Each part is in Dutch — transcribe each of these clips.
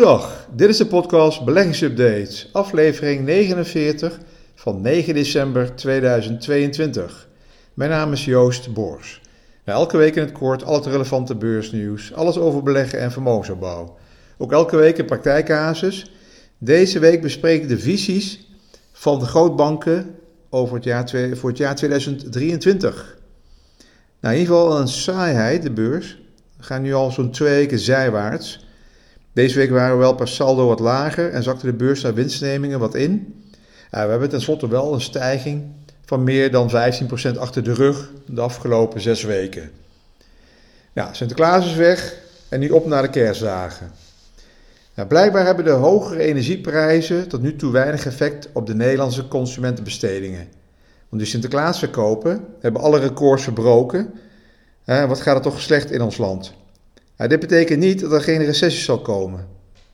Goedendag, dit is de podcast Beleggingsupdate, aflevering 49 van 9 december 2022. Mijn naam is Joost. Nou, elke week in het kort al het relevante beursnieuws, alles over beleggen en vermogensopbouw. Ook elke week een praktijkcasus. Deze week bespreken de visies van de grootbanken over het jaar, voor het jaar 2023. Nou, in ieder geval een saaiheid, de beurs. We gaan nu al zo'n twee weken zijwaarts. Deze week waren we wel per saldo wat lager en zakte de beurs naar winstnemingen wat in. we hebben tenslotte wel een stijging van meer dan 15% achter de rug de afgelopen zes weken. Ja, Sinterklaas is weg en nu op naar de kerstdagen. Blijkbaar hebben de hogere energieprijzen tot nu toe weinig effect op de Nederlandse consumentenbestedingen. Want de Sinterklaasverkopen hebben alle records verbroken. wat gaat er toch slecht in ons land? Nou, dit betekent niet dat er geen recessie zal komen.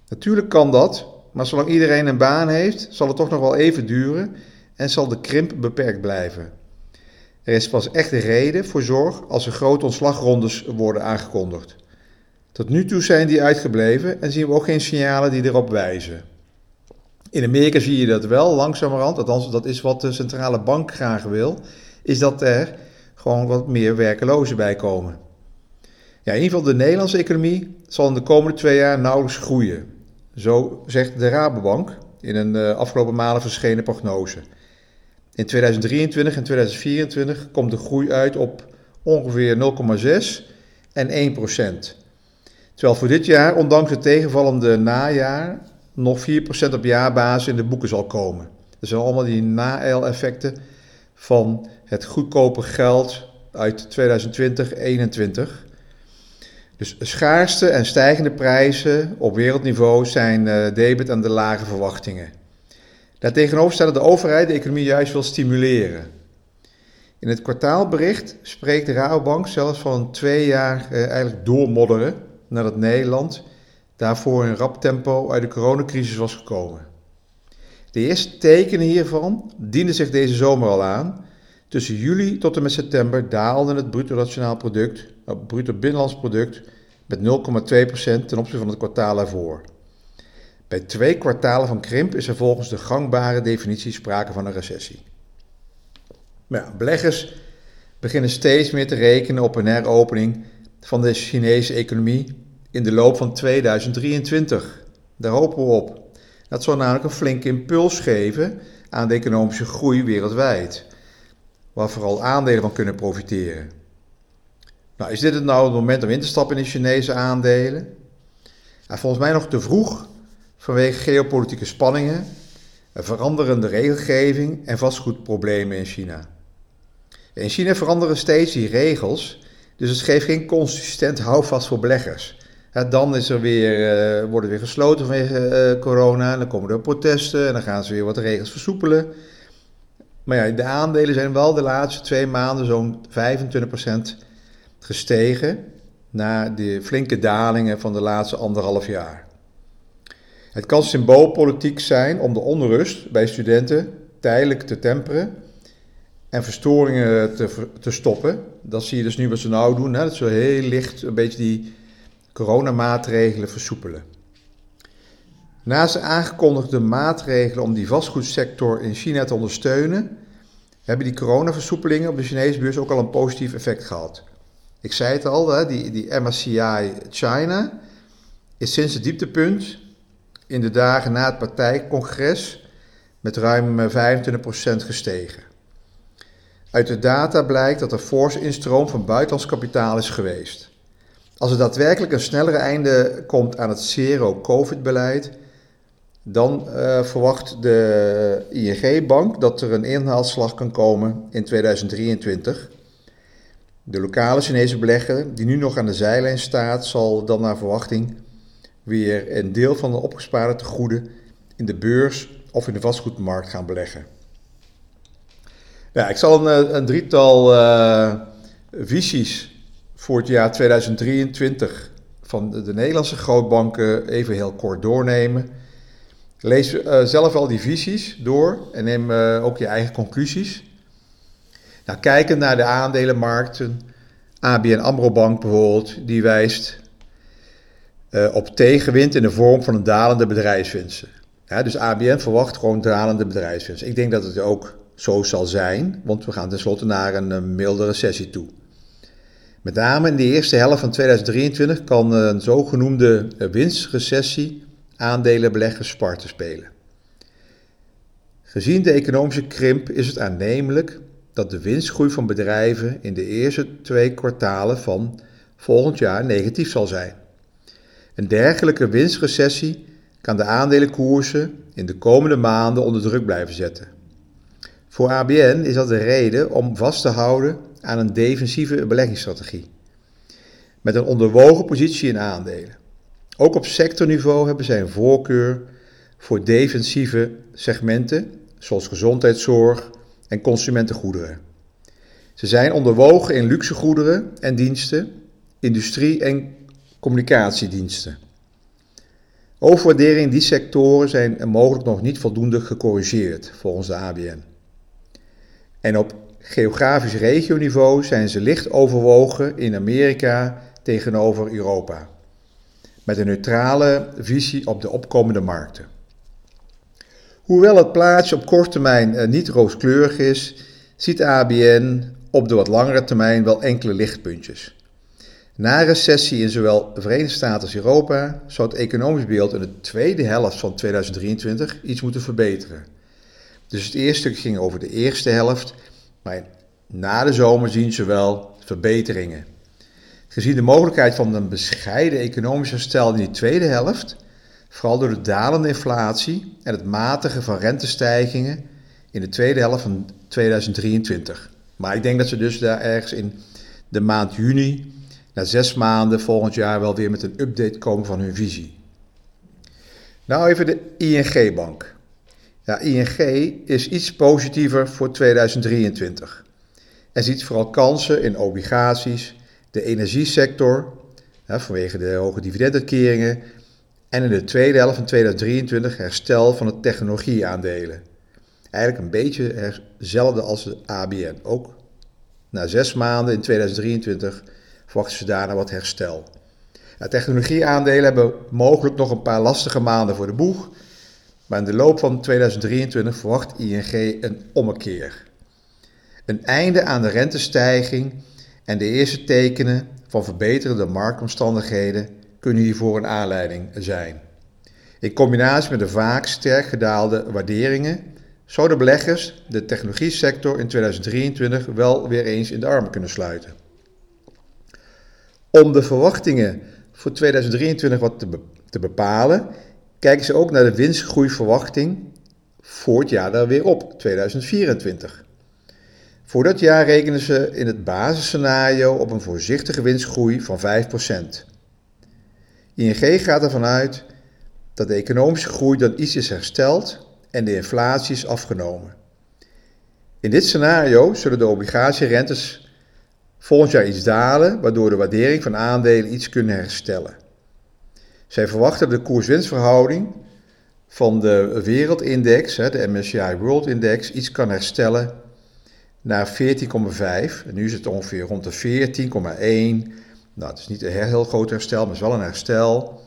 Natuurlijk kan dat, maar zolang iedereen een baan heeft, zal het toch nog wel even duren en zal de krimp beperkt blijven. Er is pas echt reden voor zorg als er grote ontslagrondes worden aangekondigd. Tot nu toe zijn die uitgebleven en zien we ook geen signalen die erop wijzen. In Amerika zie je dat wel langzamerhand, althans dat is wat de centrale bank graag wil, is dat er gewoon wat meer werkelozen bij komen. Ja, in ieder geval de Nederlandse economie zal in de komende twee jaar nauwelijks groeien. Zo zegt de Rabobank in een uh, afgelopen maanden verschenen prognose. In 2023 en 2024 komt de groei uit op ongeveer 0,6 en 1 procent. Terwijl voor dit jaar, ondanks het tegenvallende najaar, nog 4% op jaarbasis in de boeken zal komen. Dat zijn allemaal die na-effecten van het goedkope geld uit 2020-21. Dus schaarste en stijgende prijzen op wereldniveau zijn uh, debet aan de lage verwachtingen. Daartegenover staat dat de overheid de economie juist wil stimuleren. In het kwartaalbericht spreekt de Rabobank zelfs van een twee jaar uh, eigenlijk doormodderen nadat Nederland daarvoor in rap tempo uit de coronacrisis was gekomen. De eerste tekenen hiervan dienden zich deze zomer al aan. Tussen juli tot en met september daalde het bruto nationaal product, nou, bruto binnenlands product, met 0,2% ten opzichte van het kwartaal ervoor. Bij twee kwartalen van krimp is er volgens de gangbare definitie sprake van een recessie. Maar beleggers beginnen steeds meer te rekenen op een heropening van de Chinese economie in de loop van 2023. Daar hopen we op. Dat zal namelijk een flinke impuls geven aan de economische groei wereldwijd, waar vooral aandelen van kunnen profiteren. Nou, is dit het nou het moment om in te stappen in de Chinese aandelen? volgens mij nog te vroeg vanwege geopolitieke spanningen, veranderende regelgeving en vastgoedproblemen in China. In China veranderen steeds die regels, dus het geeft geen consistent houvast voor beleggers. dan is er weer, uh, worden weer gesloten vanwege uh, corona, dan komen er protesten en dan gaan ze weer wat regels versoepelen. Maar ja, de aandelen zijn wel de laatste twee maanden zo'n 25% gestegen na de flinke dalingen van de laatste anderhalf jaar. Het kan symboolpolitiek zijn om de onrust bij studenten tijdelijk te temperen en verstoringen te, te stoppen. Dat zie je dus nu wat ze nou doen. Hè? Dat ze heel licht een beetje die coronamaatregelen versoepelen. Naast de aangekondigde maatregelen om die vastgoedsector in China te ondersteunen, hebben die coronaversoepelingen op de Chinese beurs ook al een positief effect gehad. Ik zei het al, hè, die, die MSCI China is sinds het dieptepunt in de dagen na het partijcongres met ruim 25% gestegen. Uit de data blijkt dat er forse instroom van buitenlands kapitaal is geweest. Als er daadwerkelijk een snellere einde komt aan het zero-covid-beleid, dan uh, verwacht de ING-bank dat er een inhaalslag kan komen in 2023 de lokale Chinese belegger, die nu nog aan de zijlijn staat, zal dan naar verwachting weer een deel van de opgespaarde tegoeden in de beurs of in de vastgoedmarkt gaan beleggen. Ja, ik zal een, een drietal uh, visies voor het jaar 2023 van de, de, Nederlandse grootbanken even heel kort doornemen. Lees uh, zelf al die visies door en neem ook je eigen conclusies. Nou, kijken naar de aandelenmarkten, ABN AMRO Bank bijvoorbeeld, die wijst uh, op tegenwind in de vorm van een dalende bedrijfswinsten. Dus ABN verwacht gewoon dalende bedrijfswinsten. Ik denk dat het ook zo zal zijn, want we gaan tenslotte naar een, een milde recessie toe. Met name in de eerste helft van 2023 kan een zogenoemde winstrecessie aandelenbeleggers sparten spelen. Gezien de economische krimp is het aannemelijk dat de winstgroei van bedrijven in de eerste twee kwartalen van volgend jaar negatief zal zijn. Een dergelijke winstrecessie kan de aandelenkoersen in de komende maanden onder druk blijven zetten. Voor ABN is dat de reden om vast te houden aan een defensieve beleggingsstrategie. Met een onderwogen positie in aandelen. Ook op sectorniveau hebben zij een voorkeur voor defensieve segmenten, zoals gezondheidszorg en consumentengoederen. Ze zijn onderwogen in luxegoederen en diensten, industrie- en communicatiediensten. Overwaarderingen in die sectoren zijn mogelijk nog niet voldoende gecorrigeerd, volgens de ABN. En op geografisch regioniveau zijn ze licht overwogen in Amerika tegenover Europa, met een neutrale visie op de opkomende markten. Hoewel het plaatje op korte termijn eh, niet rooskleurig is, ziet ABN op de wat langere termijn wel enkele lichtpuntjes. Na recessie in zowel de Verenigde Staten als Europa zou het economisch beeld in de tweede helft van 2023 iets moeten verbeteren. Dus het eerste stuk ging over de eerste helft, maar na de zomer zien ze wel verbeteringen. Gezien de mogelijkheid van een bescheiden economisch herstel in die tweede helft, vooral door de dalende inflatie en het matigen van rentestijgingen in de tweede helft van 2023. Maar ik denk dat ze dus daar ergens in de maand juni, na zes maanden volgend jaar, wel weer met een update komen van hun visie. Nou even de ING-bank. Ja, ING is iets positiever voor 2023. Er ziet vooral kansen in obligaties, de energiesector, vanwege de hoge dividenduitkeringen, en in de tweede helft van 2023 herstel van de technologieaandelen. Eigenlijk een beetje hetzelfde als de ABN. Ook na zes maanden in 2023 verwachten ze daarna wat herstel. Technologieaandelen hebben mogelijk nog een paar lastige maanden voor de boeg. Maar in de loop van 2023 verwacht ING een ommekeer. Een einde aan de rentestijging en de eerste tekenen van verbeterde marktomstandigheden kunnen hiervoor een aanleiding zijn. In combinatie met de vaak sterk gedaalde waarderingen zouden beleggers de technologie-sector in 2023 wel weer eens in de armen kunnen sluiten. Om de verwachtingen voor 2023 wat te, te bepalen, kijken ze ook naar de winstgroeiverwachting voor het jaar daar weer op, 2024. Voor dat jaar rekenen ze in het basisscenario op een voorzichtige winstgroei van 5%. ING gaat ervan uit dat de economische groei dan iets is hersteld en de inflatie is afgenomen. In dit scenario zullen de obligatierentes volgend jaar iets dalen, waardoor de waardering van aandelen iets kunnen herstellen. Zij verwachten de koers-winstverhouding van de wereldindex, de MSCI World Index, iets kan herstellen naar 14,5. En nu is het ongeveer rond de 14,1. Nou, het is niet een heel groot herstel, maar het is wel een herstel.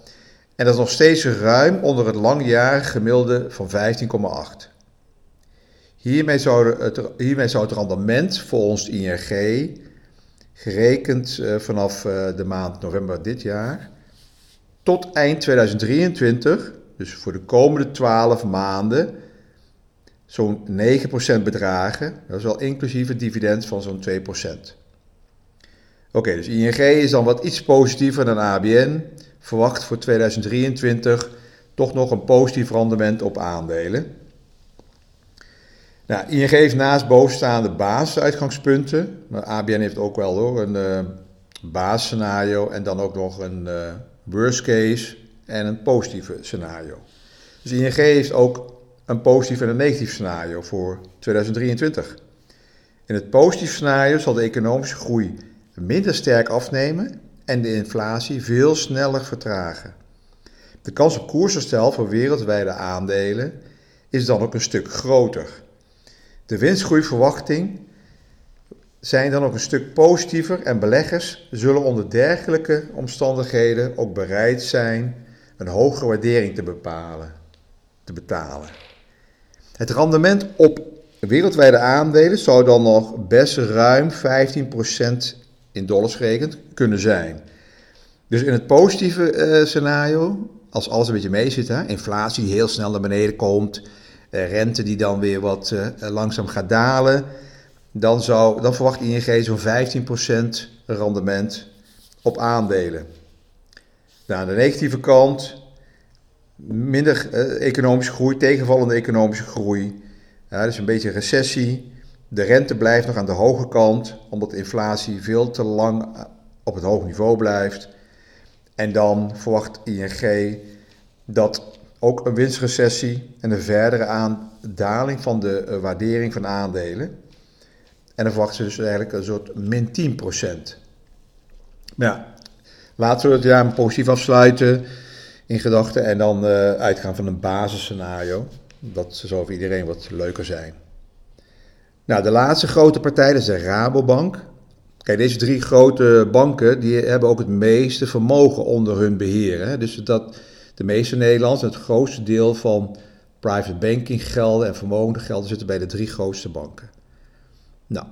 En dat is nog steeds ruim onder het langjarige gemiddelde van 15,8. Hiermee zou, het, hiermee zou het rendement volgens ING, gerekend uh, vanaf uh, de maand november dit jaar, tot eind 2023, dus voor de komende 12 maanden, zo'n 9% bedragen. Dat is wel inclusief het dividend van zo'n 2%. Oké, dus ING is dan wat iets positiever dan ABN. Verwacht voor 2023 toch nog een positief rendement op aandelen. Nou, ING heeft naast bovenstaande basisuitgangspunten, maar ABN heeft ook wel hoor, een uh, basisscenario en dan ook nog een uh, worst case en een positieve scenario. Dus ING heeft ook een positief en een negatief scenario voor 2023. In het positieve scenario zal de economische groei minder sterk afnemen en de inflatie veel sneller vertragen. De kans op koersherstel voor wereldwijde aandelen is dan ook een stuk groter. De winstgroeiverwachting zijn dan ook een stuk positiever en beleggers zullen onder dergelijke omstandigheden ook bereid zijn een hogere waardering te, bepalen, te betalen. Het rendement op wereldwijde aandelen zou dan nog best ruim 15% in dollars gerekend kunnen zijn. Dus in het positieve uh, scenario, als alles een beetje meezit, hè, inflatie die heel snel naar beneden komt, uh, rente die dan weer wat uh, langzaam gaat dalen, dan, zou, dan verwacht ING zo'n 15% rendement op aandelen. Nou, aan de negatieve kant, minder economische groei, tegenvallende economische groei. Dus een beetje recessie. De rente blijft nog aan de hoge kant, omdat inflatie veel te lang op het hoog niveau blijft. En dan verwacht ING dat ook een winstrecessie en een verdere daling van de uh, waardering van aandelen. En dan verwachten ze dus eigenlijk een soort min 10%. Ja, laten we het jaar positief afsluiten in gedachten en dan uh, uitgaan van een basisscenario. Dat zou voor iedereen wat leuker zijn. Nou, de laatste grote partij is de Rabobank. Kijk, deze drie grote banken die hebben ook het meeste vermogen onder hun beheer. Hè? Dus dat de meeste Nederlanders, het grootste deel van private banking gelden en vermogende gelden zitten bij de drie grootste banken. Nou,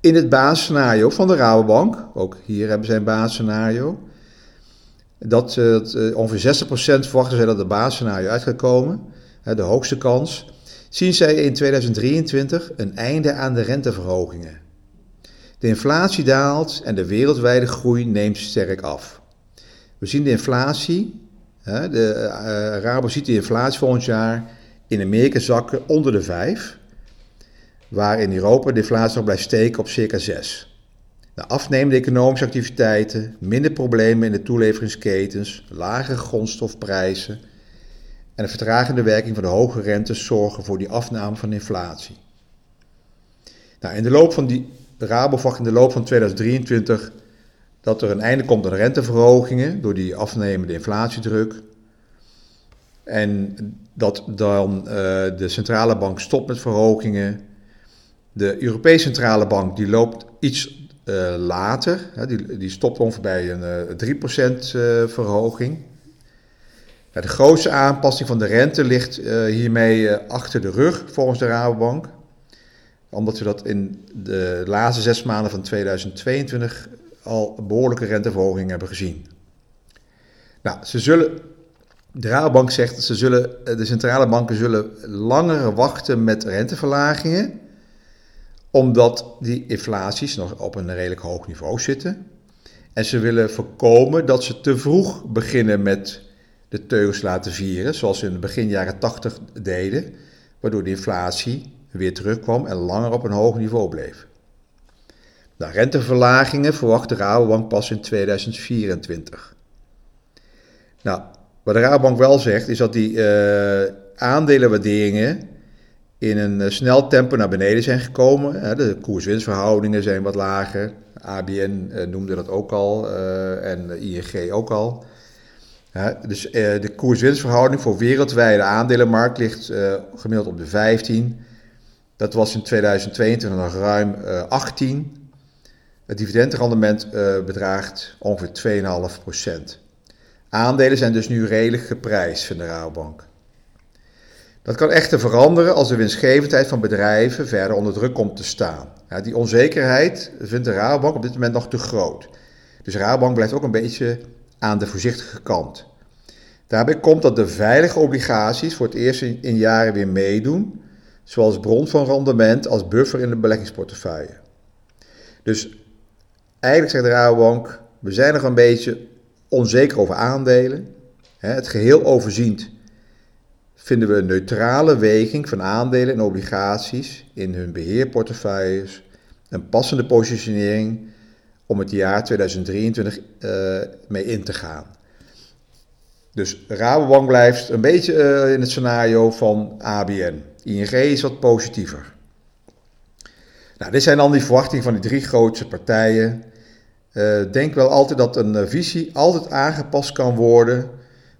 in het basisscenario van de Rabobank, ook hier hebben zij een basisscenario, dat uh, ongeveer 60% verwachten zij dat de basisscenario uit gaat komen, de hoogste kans, zien zij in 2023 een einde aan de renteverhogingen. De inflatie daalt en de wereldwijde groei neemt sterk af. We zien de inflatie, de uh, Rabo ziet de inflatie volgend jaar in Amerika zakken onder de 5, waar in Europa de inflatie nog blijft steken op circa 6. De afnemende economische activiteiten, minder problemen in de toeleveringsketens, lagere grondstofprijzen en de vertragende werking van de hoge rentes zorgen voor die afname van inflatie. Nou, in de loop van die de in de loop van 2023 dat er een einde komt aan renteverhogingen door die afnemende inflatiedruk. En dat dan uh, de centrale bank stopt met verhogingen. De Europese Centrale Bank die loopt iets uh, later. Hè, die, die stopt ongeveer bij een uh, 3% verhoging. De grootste aanpassing van de rente ligt hiermee achter de rug volgens de Rabobank omdat we dat in de laatste zes maanden van 2022 al behoorlijke renteverhoging hebben gezien. Nou, ze zullen, de Rabobank zegt dat ze zullen, de centrale banken zullen langer wachten met renteverlagingen, omdat die inflaties nog op een redelijk hoog niveau zitten. En ze willen voorkomen dat ze te vroeg beginnen met de teugels laten vieren, zoals ze in de begin jaren 80 deden, waardoor de inflatie weer terugkwam en langer op een hoog niveau bleef. De renteverlagingen verwacht de Rabobank pas in 2024. Nou, wat de Rabobank wel zegt, is dat die uh, aandelenwaarderingen in een uh, snel tempo naar beneden zijn gekomen. De koers-winstverhoudingen zijn wat lager. ABN uh, noemde dat ook al en ING ook al. Dus de koers-winstverhouding voor wereldwijde aandelenmarkt ligt gemiddeld op de 15. Dat was in 2022 nog ruim 18. Eh, Het dividendrendement bedraagt ongeveer 2,5%. Aandelen zijn dus nu redelijk geprijsd, vindt de Rabobank. Dat kan echter veranderen als de winstgevendheid van bedrijven verder onder druk komt te staan. Ja, die onzekerheid vindt de Rabobank op dit moment nog te groot. Dus Rabobank blijft ook een beetje aan de voorzichtige kant. Daarbij komt dat de veilige obligaties voor het eerst in jaren weer meedoen zoals bron van rendement als buffer in de beleggingsportefeuille. Dus eigenlijk zegt de Rabobank, we zijn nog een beetje onzeker over aandelen. Het geheel overziend vinden we een neutrale weging van aandelen en obligaties in hun beheerportefeuilles een passende positionering om het jaar 2023 uh, eh, mee in te gaan. Dus Rabobank blijft een beetje uh, in het scenario van ABN. ING is wat positiever. Nou, dit zijn dan die verwachtingen van die drie grootste partijen. Uh, denk wel altijd dat een eh, visie altijd aangepast kan worden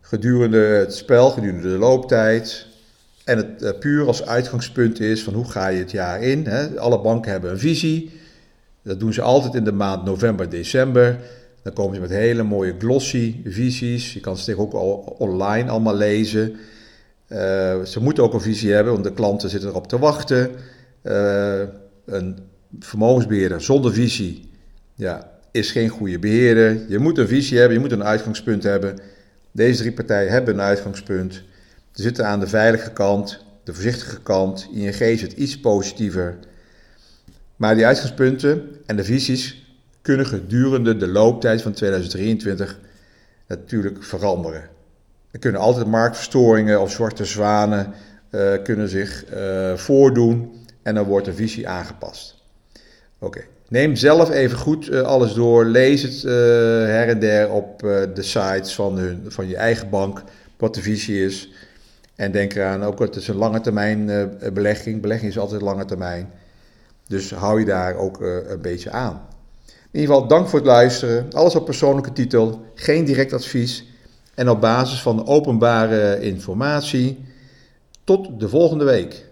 gedurende het spel, gedurende de looptijd. En het puur als uitgangspunt is van hoe ga je het jaar in. Hè? Alle banken hebben een visie. Dat doen ze altijd in de maand november, december. Dan komen ze met hele mooie glossy visies. Je kan ze ook online allemaal lezen. Uh, ze moeten ook een visie hebben, want de klanten zitten erop te wachten. Uh, een vermogensbeheerder zonder visie ja, is geen goede beheerder. Je moet een visie hebben, je moet een uitgangspunt hebben. Deze drie partijen hebben een uitgangspunt. Ze zitten aan de veilige kant, de voorzichtige kant. ING zit iets positiever. Maar die uitgangspunten en de visies kunnen gedurende de looptijd van 2023 natuurlijk veranderen. Er kunnen altijd marktverstoringen of zwarte zwanen uh, kunnen zich uh, voordoen en dan wordt de visie aangepast. Oké, neem zelf even goed uh, alles door, lees het her en der op de sites van, hun, van je eigen bank, wat de visie is. En denk eraan, ook het is een lange termijn belegging. Belegging is altijd lange termijn. Dus hou je daar ook een beetje aan. In ieder geval, dank voor het luisteren. Alles op persoonlijke titel, geen direct advies en op basis van openbare informatie. Tot de volgende week.